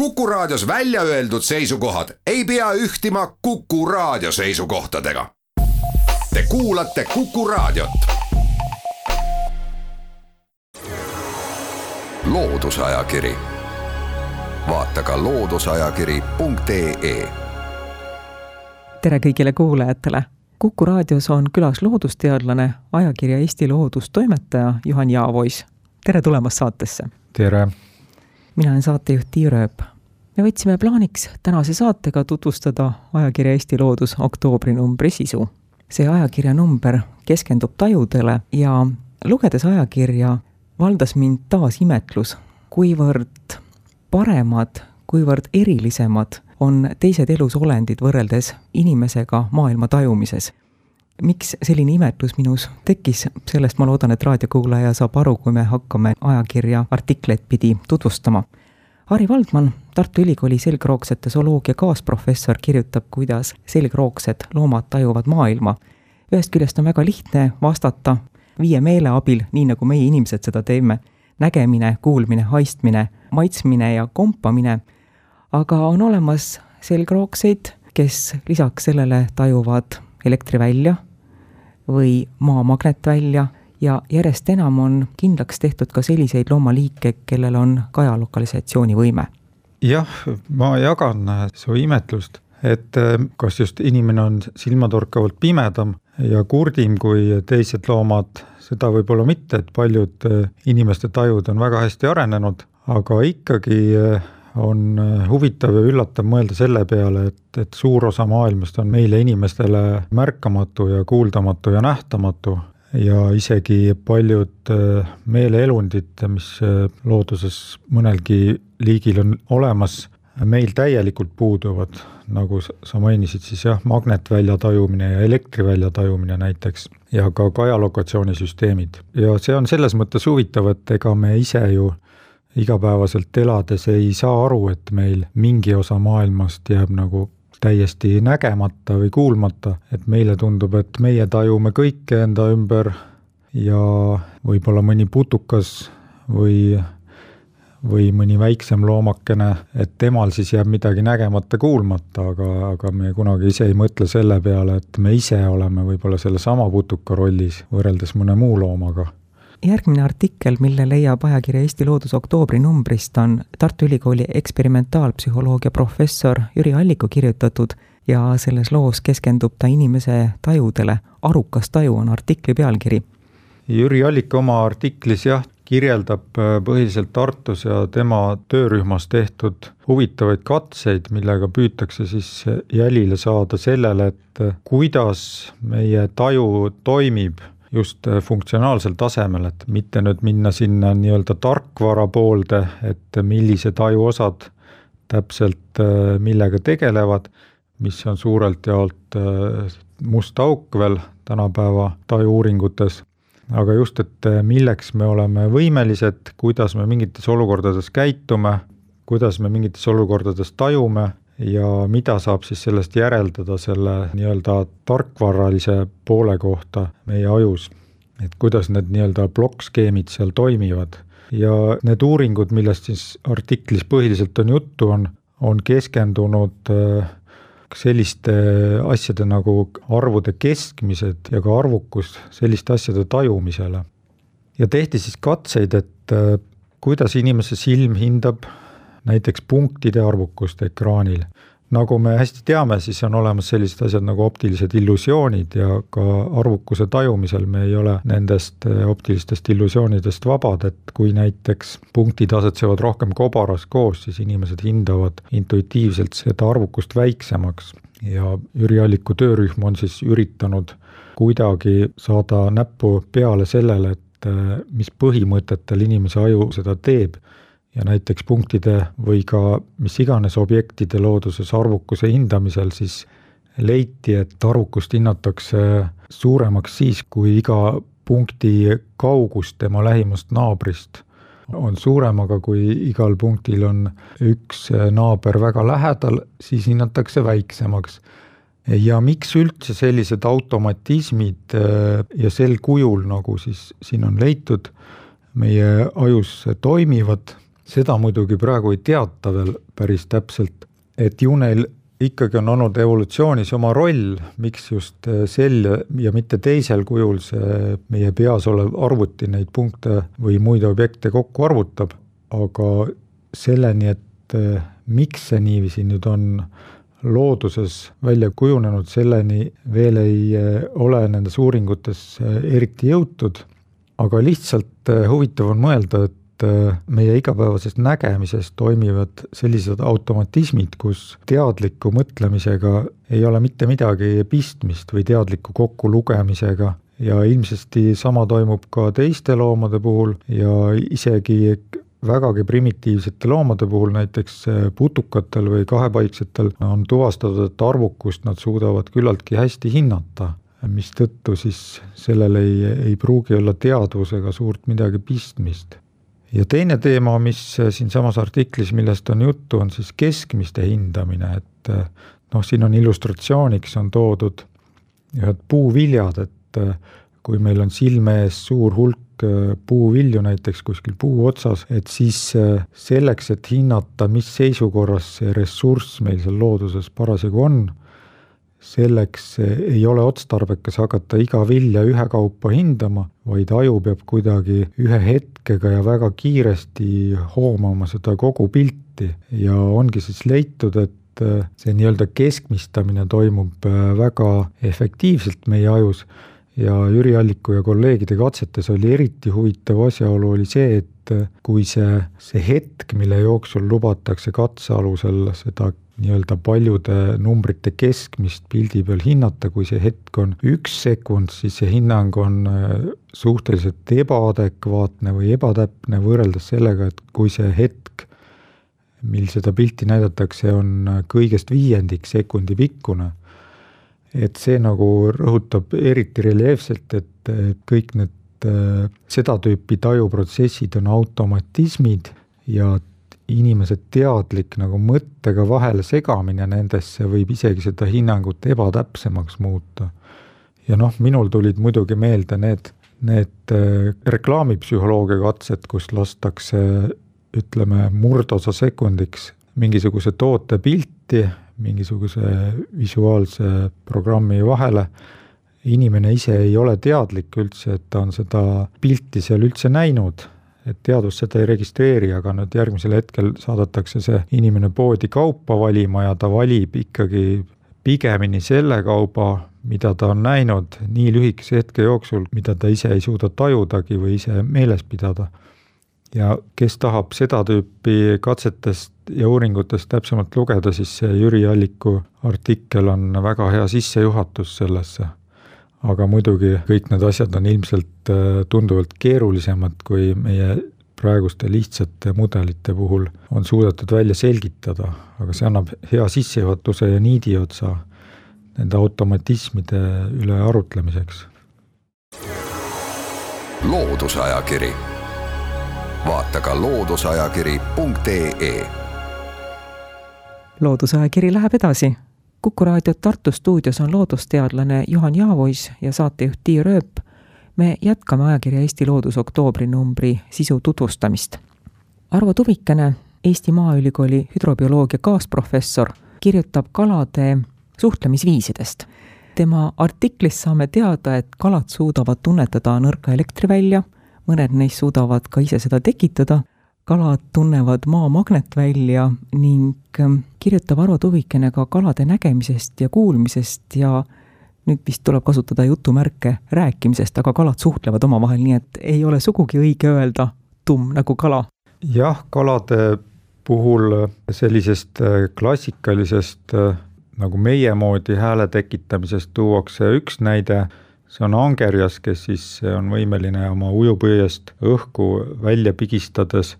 Kuku Raadios välja öeldud seisukohad ei pea ühtima Kuku Raadio seisukohtadega. Te kuulate Kuku Raadiot. loodusajakiri, vaata ka looduseajakiri.ee. tere kõigile kuulajatele. kuku raadios on külas loodusteadlane, ajakirja Eesti Loodus toimetaja Juhan Jaavois. tere tulemast saatesse. tere mina olen saatejuht Tiia Rööp. Me võtsime plaaniks tänase saatega tutvustada ajakirja Eesti Loodus oktoobrinumbri sisu. see ajakirja number keskendub tajudele ja lugedes ajakirja, valdas mind taas imetlus, kuivõrd paremad, kuivõrd erilisemad on teised elusolendid võrreldes inimesega maailma tajumises miks selline imetlus minus tekkis, sellest ma loodan, et raadiokuulaja saab aru, kui me hakkame ajakirja artikleid pidi tutvustama. Harri Valdman, Tartu Ülikooli selgroogsete zooloogia kaasprofessor, kirjutab, kuidas selgroogsed loomad tajuvad maailma. ühest küljest on väga lihtne vastata viie meele abil, nii nagu meie inimesed seda teeme, nägemine, kuulmine, haistmine, maitsmine ja kompamine, aga on olemas selgroogseid, kes lisaks sellele tajuvad elektrivälja, või maa magnetvälja ja järjest enam on kindlaks tehtud ka selliseid loomaliike, kellel on kajalokalisatsioonivõime. jah, ma jagan su imetlust, et äh, kas just inimene on silmatorkavalt pimedam ja kurdim kui teised loomad, seda võib-olla mitte, et paljud äh, inimeste tajud on väga hästi arenenud, aga ikkagi äh, on äh, huvitav ja üllatav mõelda selle peale, et, et suur osa maailmast on meile, inimestele märkamatu ja kuuldamatu ja nähtamatu ja isegi paljud äh, meeleelundid, mis äh, looduses mõnelgi liigil on olemas, meil täielikult puuduvad, nagu sa mainisid, siis jah, magnetvälja tajumine ja elektrivälja tajumine näiteks ja ka kajalokatsioonisüsteemid. ja see on selles mõttes huvitav, et ega me ise ju igapäevaselt elades ei saa aru, et meil mingi osa maailmast jääb nagu täiesti nägemata või kuulmata, et meile tundub, et meie tajume kõike enda ümber ja võib-olla mõni putukas või, või mõni väiksem loomakene, et temal siis jääb midagi nägemata, kuulmata, aga, aga me kunagi ise ei mõtle selle peale, et me ise oleme võib-olla sellesama putuka rollis võrreldes mõne muu loomaga järgmine artikkel, mille leiab ajakirja Eesti Loodus oktoobri numbrist, on Tartu Ülikooli eksperimentaalpsühholoogia professor Jüri Alliku kirjutatud ja selles loos keskendub ta inimese tajudele. arukas taju on artikli pealkiri. Jüri Allik oma artiklis jah, kirjeldab äh, põhiliselt Tartus ja tema töörühmas tehtud huvitavaid katseid, millega püütakse siis jälile saada sellele, et äh, kuidas meie taju toimib just äh, funktsionaalsel tasemel, et mitte nüüd minna sinna nii-öelda tarkvara poolde, et millised ajuosad täpselt äh, millega tegelevad, mis on suurelt jaolt äh, must auk veel tänapäeva tajuuuringutes, aga just, et milleks me oleme võimelised, kuidas me mingites olukordades käitume, kuidas me mingites olukordades tajume ja mida saab siis sellest järeldada selle nii-öelda tarkvaralise poole kohta meie ajus. et kuidas need nii-öelda plokkskeemid seal toimivad ja need uuringud, millest siis artiklis põhiliselt on juttu, on, on keskendunud äh, selliste asjade nagu arvude keskmised ja ka arvukus selliste asjade tajumisele. ja tehti siis katseid, et äh, kuidas inimese silm hindab näiteks punktide arvukust ekraanil. nagu me hästi teame, siis on olemas sellised asjad nagu optilised illusioonid ja ka arvukuse tajumisel me ei ole nendest eh, optilistest illusioonidest vabad, et kui näiteks punktid asetsevad rohkem kobaras koos, siis inimesed hindavad intuitiivselt seda arvukust väiksemaks ja Jüri Alliku töörühm on siis üritanud kuidagi saada näppu peale sellele, et eh, mis põhimõtetel inimese aju seda teeb ja näiteks punktide või ka mis iganes objektide looduses arvukuse hindamisel, siis leiti, et arvukust hinnatakse suuremaks siis, kui iga punkti kaugus tema lähimast naabrist on suurem, aga kui igal punktil on üks naaber väga lähedal, siis hinnatakse väiksemaks. ja miks üldse sellised automatismid äh, ja sel kujul, nagu siis siin on leitud, meie ajus toimivad seda muidugi praegu ei teata veel päris täpselt, et ju neil ikkagi on olnud evolutsioonis oma roll, miks just äh, sel ja mitte teisel kujul see meie peas olev arvuti neid punkte või muid objekte kokku arvutab, aga selleni, et äh, miks see niiviisi nüüd on looduses välja kujunenud, selleni veel ei äh, ole nendes uuringutes eriti jõutud, aga lihtsalt huvitav on mõelda, et et äh, meie igapäevases nägemises toimivad sellised automatismid, kus teadliku mõtlemisega ei ole mitte midagi pistmist või teadliku kokkulugemisega. Ja ilmsesti sama toimub ka teiste loomade puhul ja isegi vägagi primitiivsete loomade puhul, näiteks äh, putukatel või kahepaiksetel, on tuvastatud, et arvukust nad suudavad küllaltki hästi hinnata, mistõttu siis sellel ei, ei pruugi olla teadvusega suurt midagi pistmist ja teine teema, mis äh, siinsamas artiklis, millest on juttu, on siis keskmiste hindamine, et äh, noh, siin on illustratsiooniks on toodud ühed puuviljad, et äh, kui meil on silme ees suur hulk puuvilju näiteks kuskil puu otsas, et siis selleks, et hinnata, mis seisukorras see ressurss meil seal looduses parasjagu on, selleks ei ole otstarbekas hakata iga vilja ühekaupa hindama, vaid aju peab kuidagi ühe hetkega ja väga kiiresti hoomama seda kogu pilti ja ongi siis leitud, et äh, see nii-öelda keskmistamine toimub äh, väga efektiivselt meie ajus. Ja Jüri Alliku ja kolleegide katsetes oli eriti huvitav asjaolu oli see, et kui see, see hetk, mille jooksul lubatakse katse alusel seda nii-öelda paljude numbrite keskmist pildi peal hinnata, kui see hetk on üks sekund, siis see hinnang on äh, suhteliselt ebaadekvaatne või ebatäpne võrreldes sellega, et kui see hetk, mil seda pilti näidatakse, on äh, kõigest viiendik sekundi pikkune, et see nagu rõhutab eriti reljeefselt, et, kõik need äh, seda tüüpi tajuprotsessid on automatismid ja inimese teadlik nagu mõttega vahele segamine nendesse võib isegi seda hinnangut ebatäpsemaks muuta. ja noh, minul tulid muidugi meelde need, need äh, reklaamipsühholoogia katsed, kus lastakse ütleme, murdosa sekundiks mingisuguse toote pilti mingisuguse visuaalse programmi vahele, inimene ise ei ole teadlik üldse, et ta on seda pilti seal üldse näinud et teadus seda ei registreeri, aga nüüd järgmisel hetkel saadetakse see inimene poodi kaupa valima ja ta valib ikkagi pigemini selle kauba, mida ta on näinud nii lühikese hetke jooksul, mida ta ise ei suuda tajudagi või ise meeles pidada. ja kes tahab seda tüüpi katsetest ja uuringutest täpsemalt lugeda, siis see Jüri Alliku artikkel on väga hea sissejuhatus sellesse aga muidugi kõik need asjad on ilmselt äh, tunduvalt keerulisemad, kui meie praeguste lihtsate mudelite puhul on suudetud välja selgitada, aga see annab hea sissejuhatuse ja niidiotsa nende automatismide üle arutlemiseks. loodusajakiri, vaata ka looduseajakiri.ee loodusajakiri läheb edasi Kuku raadio Tartu stuudios on loodusteadlane Juhan Jaavois ja saatejuht Tiia Rööp. me jätkame ajakirja Eesti Loodus oktoobri numbri sisu tutvustamist. Arvo Tuvikene, Eesti Maaülikooli hüdrobioloogia kaasprofessor, kirjutab kalade suhtlemisviisidest. tema artiklis saame teada, et kalad suudavad tunnetada nõrka elektrivälja, mõned neist suudavad ka ise seda tekitada kalad tunnevad maa magnetvälja ning ähm, kirjutab Arvo Tuvikene ka kalade nägemisest ja kuulmisest ja nüüd vist tuleb kasutada jutumärke rääkimisest, aga kalad suhtlevad omavahel, nii et ei ole sugugi õige öelda tumm nagu kala. jah, kalade puhul sellisest äh, klassikalisest äh, nagu meie moodi hääle tekitamisest tuuakse üks näide, see on angerjas, kes siis on võimeline oma ujupüüest õhku välja pigistades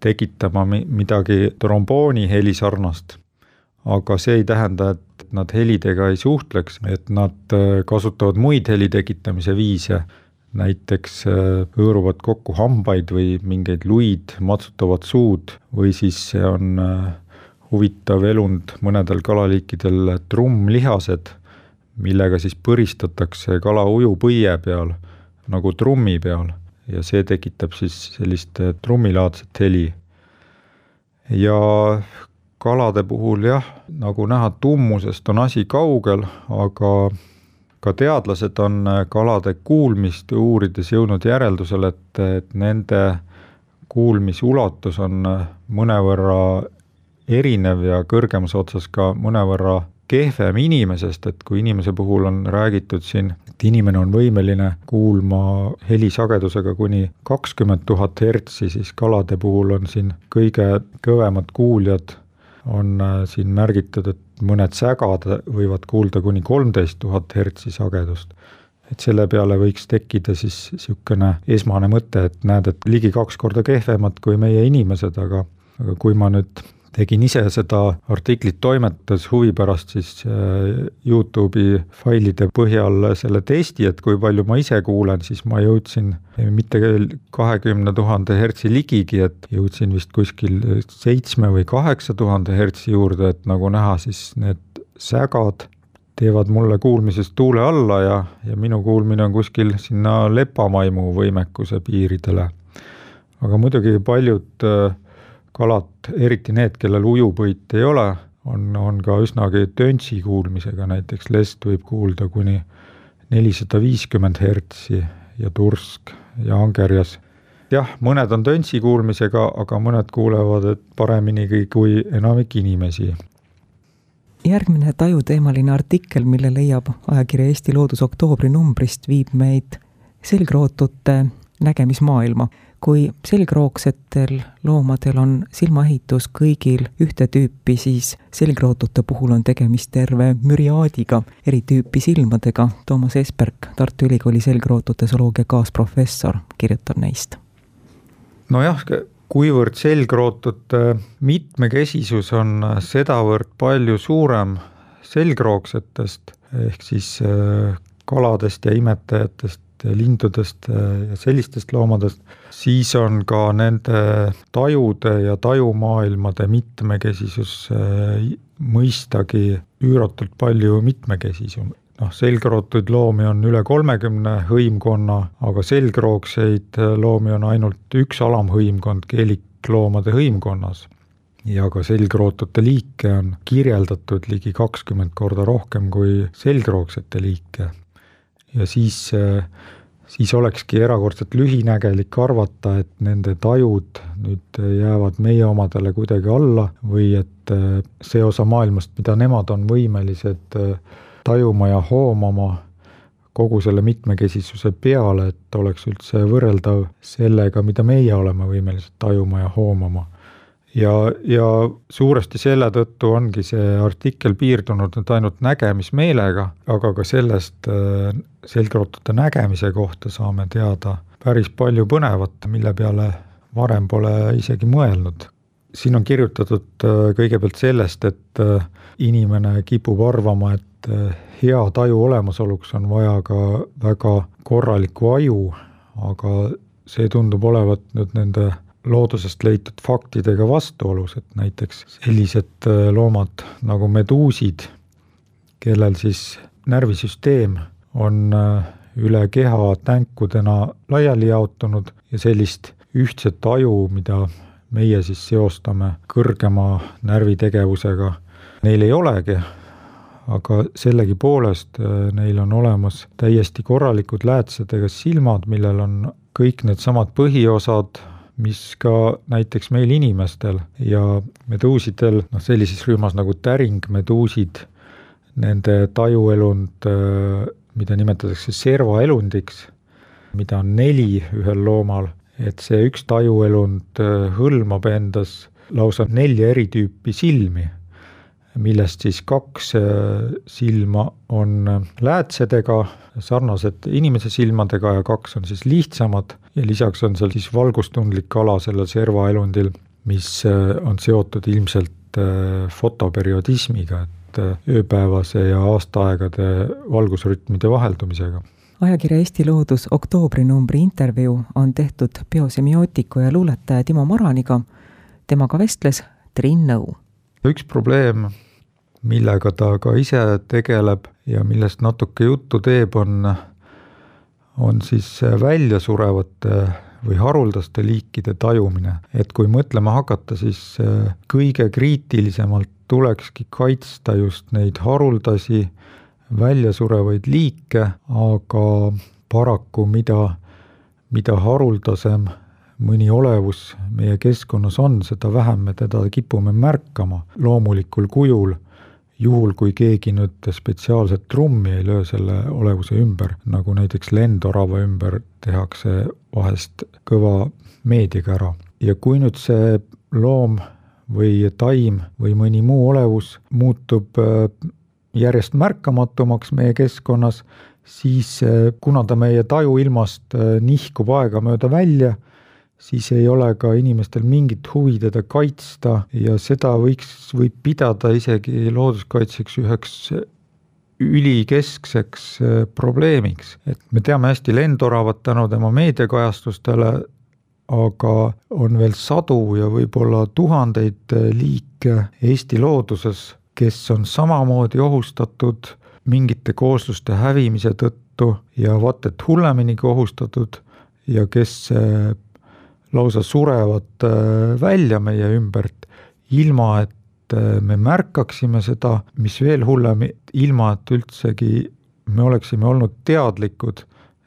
tekitama midagi trombooni heli sarnast. aga see ei tähenda, et nad helidega ei suhtleks, et nad äh, kasutavad muid heli tekitamise viise, näiteks äh, hõõruvad kokku hambaid või mingeid luid, matsutavad suud või siis see on äh, huvitav elund mõnedel kalaliikidel trummlihased, millega siis põristatakse kala ujupõie peal nagu trummi peal ja see tekitab siis sellist trummilaadset heli. ja kalade puhul jah, nagu näha, tummusest on asi kaugel, aga ka teadlased on kalade kuulmist uurides jõudnud järeldusele, et, et nende kuulmisulatus on mõnevõrra erinev ja kõrgemas otsas ka mõnevõrra kehvem inimesest, et kui inimese puhul on räägitud siin, et inimene on võimeline kuulma helisagedusega kuni kakskümmend tuhat hertsi, siis kalade puhul on siin kõige kõvemad kuuljad, on äh, siin märgitud, et mõned sägad võivad kuulda kuni kolmteist tuhat hertsi sagedust. et selle peale võiks tekkida siis niisugune esmane mõte, et näed, et ligi kaks korda kehvemad kui meie inimesed, aga aga kui ma nüüd tegin ise seda artiklit toimetades huvi pärast siis äh, Youtube'i failide põhjal selle testi, et kui palju ma ise kuulen, siis ma jõudsin mitte küll kahekümne tuhande hertsi ligigi, et jõudsin vist kuskil seitsme või kaheksa tuhande hertsi juurde, et nagu näha, siis need sägad teevad mulle kuulmisest tuule alla ja, ja minu kuulmine on kuskil sinna lepamaimu võimekuse piiridele. aga muidugi paljud äh, kalad, eriti need, kellel ujupõit ei ole, on, on ka üsnagi töntsi kuulmisega, näiteks lest võib kuulda kuni nelisada viiskümmend hertsi ja tursk ja angerjas. jah, mõned on töntsi kuulmisega, aga mõned kuulevad paremini kui enamik inimesi. järgmine tajuteemaline artikkel, mille leiab ajakirja Eesti Loodus oktoobri numbrist, viib meid selgrootute nägemismaailma kui selgroogsetel loomadel on silmaehitus kõigil ühte tüüpi, siis selgrootute puhul on tegemist terve müriaadiga eri tüüpi silmadega. Toomas Esperk, Tartu Ülikooli selgrootute zooloogia kaasprofessor, kirjutab neist. nojah, kuivõrd selgrootute mitmekesisus on sedavõrd palju suurem selgroogsetest ehk siis äh, kaladest ja imetajatest lindudest ja sellistest loomadest, siis on ka nende tajude ja tajumaailmade mitmekesisus äh, mõistagi üüratult palju mitmekesisum. noh, selgrootuid loomi on üle kolmekümne hõimkonna, aga selgroogseid äh, loomi on ainult üks alamhõimkond keelikloomade hõimkonnas ja ka selgrootute liike on kirjeldatud ligi kakskümmend korda rohkem kui selgroogsete liike ja siis, äh, siis olekski erakordselt lühinägelik arvata, et nende tajud nüüd jäävad meie omadele kuidagi alla või et äh, see osa maailmast, mida nemad on võimelised äh, tajuma ja hoomama, kogu selle mitmekesisuse peale, et oleks üldse võrreldav sellega, mida meie oleme võimelised tajuma ja hoomama ja, ja suuresti selle tõttu ongi see artikkel piirdunud nüüd ainult nägemismeelega, aga ka sellest äh, selgrootute nägemise kohta saame teada päris palju põnevat, mille peale varem pole isegi mõelnud. siin on kirjutatud äh, kõigepealt sellest, et äh, inimene kipub arvama, et hea taju olemasoluks on vaja ka väga korralikku aju, aga see tundub olevat nüüd nende loodusest leitud faktidega vastuolus, et näiteks sellised äh, loomad nagu meduusid, kellel siis närvisüsteem on äh, üle keha tänkudena laiali jaotunud ja sellist ühtset aju, mida meie siis seostame kõrgema närvitegevusega, neil ei olegi, aga sellegipoolest äh, neil on olemas täiesti korralikud läätsedega silmad, millel on kõik needsamad põhiosad mis ka näiteks meil inimestel ja meduusidel, noh sellises rühmas nagu täringmeduusid, nende tajuelund, mida nimetatakse servaelundiks, mida on neli ühel loomal, et see üks tajuelund hõlmab endas lausa nelja eri tüüpi silmi, millest siis kaks silma on läätsedega, sarnased inimese silmadega ja kaks on siis lihtsamad ja lisaks on seal siis valgustundlik ala sellel servaelundil, mis äh, on seotud ilmselt äh, fotoperioodismiga, et äh, ööpäevase ja aastaaegade valgusrütmide vaheldumisega ajakirja Eesti Loodus oktoobrinumbri intervjuu on tehtud biosemiotiku ja luuletaja Timo Maraniga. temaga vestles Triin Nõu. üks probleem, millega ta ka ise tegeleb ja millest natuke juttu teeb, on on siis väljasurevate või haruldaste liikide tajumine, et kui mõtlema hakata, siis äh, kõige kriitilisemalt tulekski kaitsta just neid haruldasi väljasurevaid liike, aga paraku mida, mida haruldasem mõni olevus meie keskkonnas on, seda vähem me teda kipume märkama loomulikul kujul juhul, kui keegi nüüd spetsiaalset trummi ei löö selle olevuse ümber, nagu näiteks lendorava ümber tehakse vahest kõva meediakära. ja kui nüüd see loom või taim või mõni muu olevus muutub äh, järjest märkamatumaks meie keskkonnas, siis äh, kuna ta meie tajuilmast äh, nihkub aegamööda välja, siis ei ole ka inimestel mingit huvi teda kaitsta ja seda võiks, võib pidada isegi looduskaitseks üheks ülikeskseks äh, probleemiks, et me teame hästi lendoravat tänu tema meediakajastustele, aga on veel sadu ja võib-olla tuhandeid äh, liike Eesti looduses, kes on samamoodi ohustatud mingite koosluste hävimise tõttu ja vaat et hulleminigi ohustatud ja kes äh, lausa surevad äh, välja meie ümbert, ilma et äh, me märkaksime seda, mis veel hullem, ilma et üldsegi me oleksime olnud teadlikud,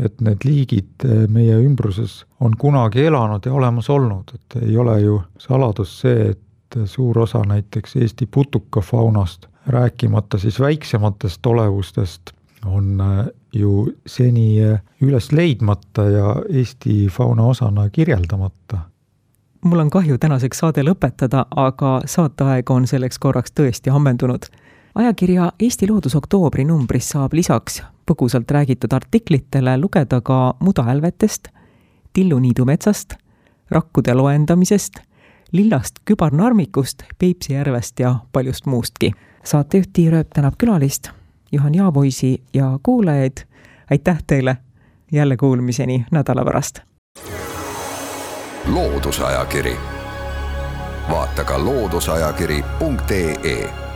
et need liigid äh, meie ümbruses on kunagi elanud ja olemas olnud, et ei ole ju saladus see, et suur osa näiteks Eesti putukafaunast, rääkimata siis väiksematest olevustest, on äh, ju seni äh, üles leidmata ja Eesti fauna osana kirjeldamata. mul on kahju tänaseks saade lõpetada, aga saateaeg on selleks korraks tõesti ammendunud. ajakirja Eesti Loodus oktoobri numbris saab lisaks põgusalt räägitud artiklitele lugeda ka mudahälvetest, tilluniidu metsast, rakkude loendamisest, lillast kübarnarmikust, Peipsi järvest ja paljust muustki. saatejuht Tiir Ööp tänab külalist Juhan Jaaboisi ja kuulajaid. aitäh teile, jälle kuulmiseni nädala pärast. loodusajakiri, vaata ka looduseajakiri.ee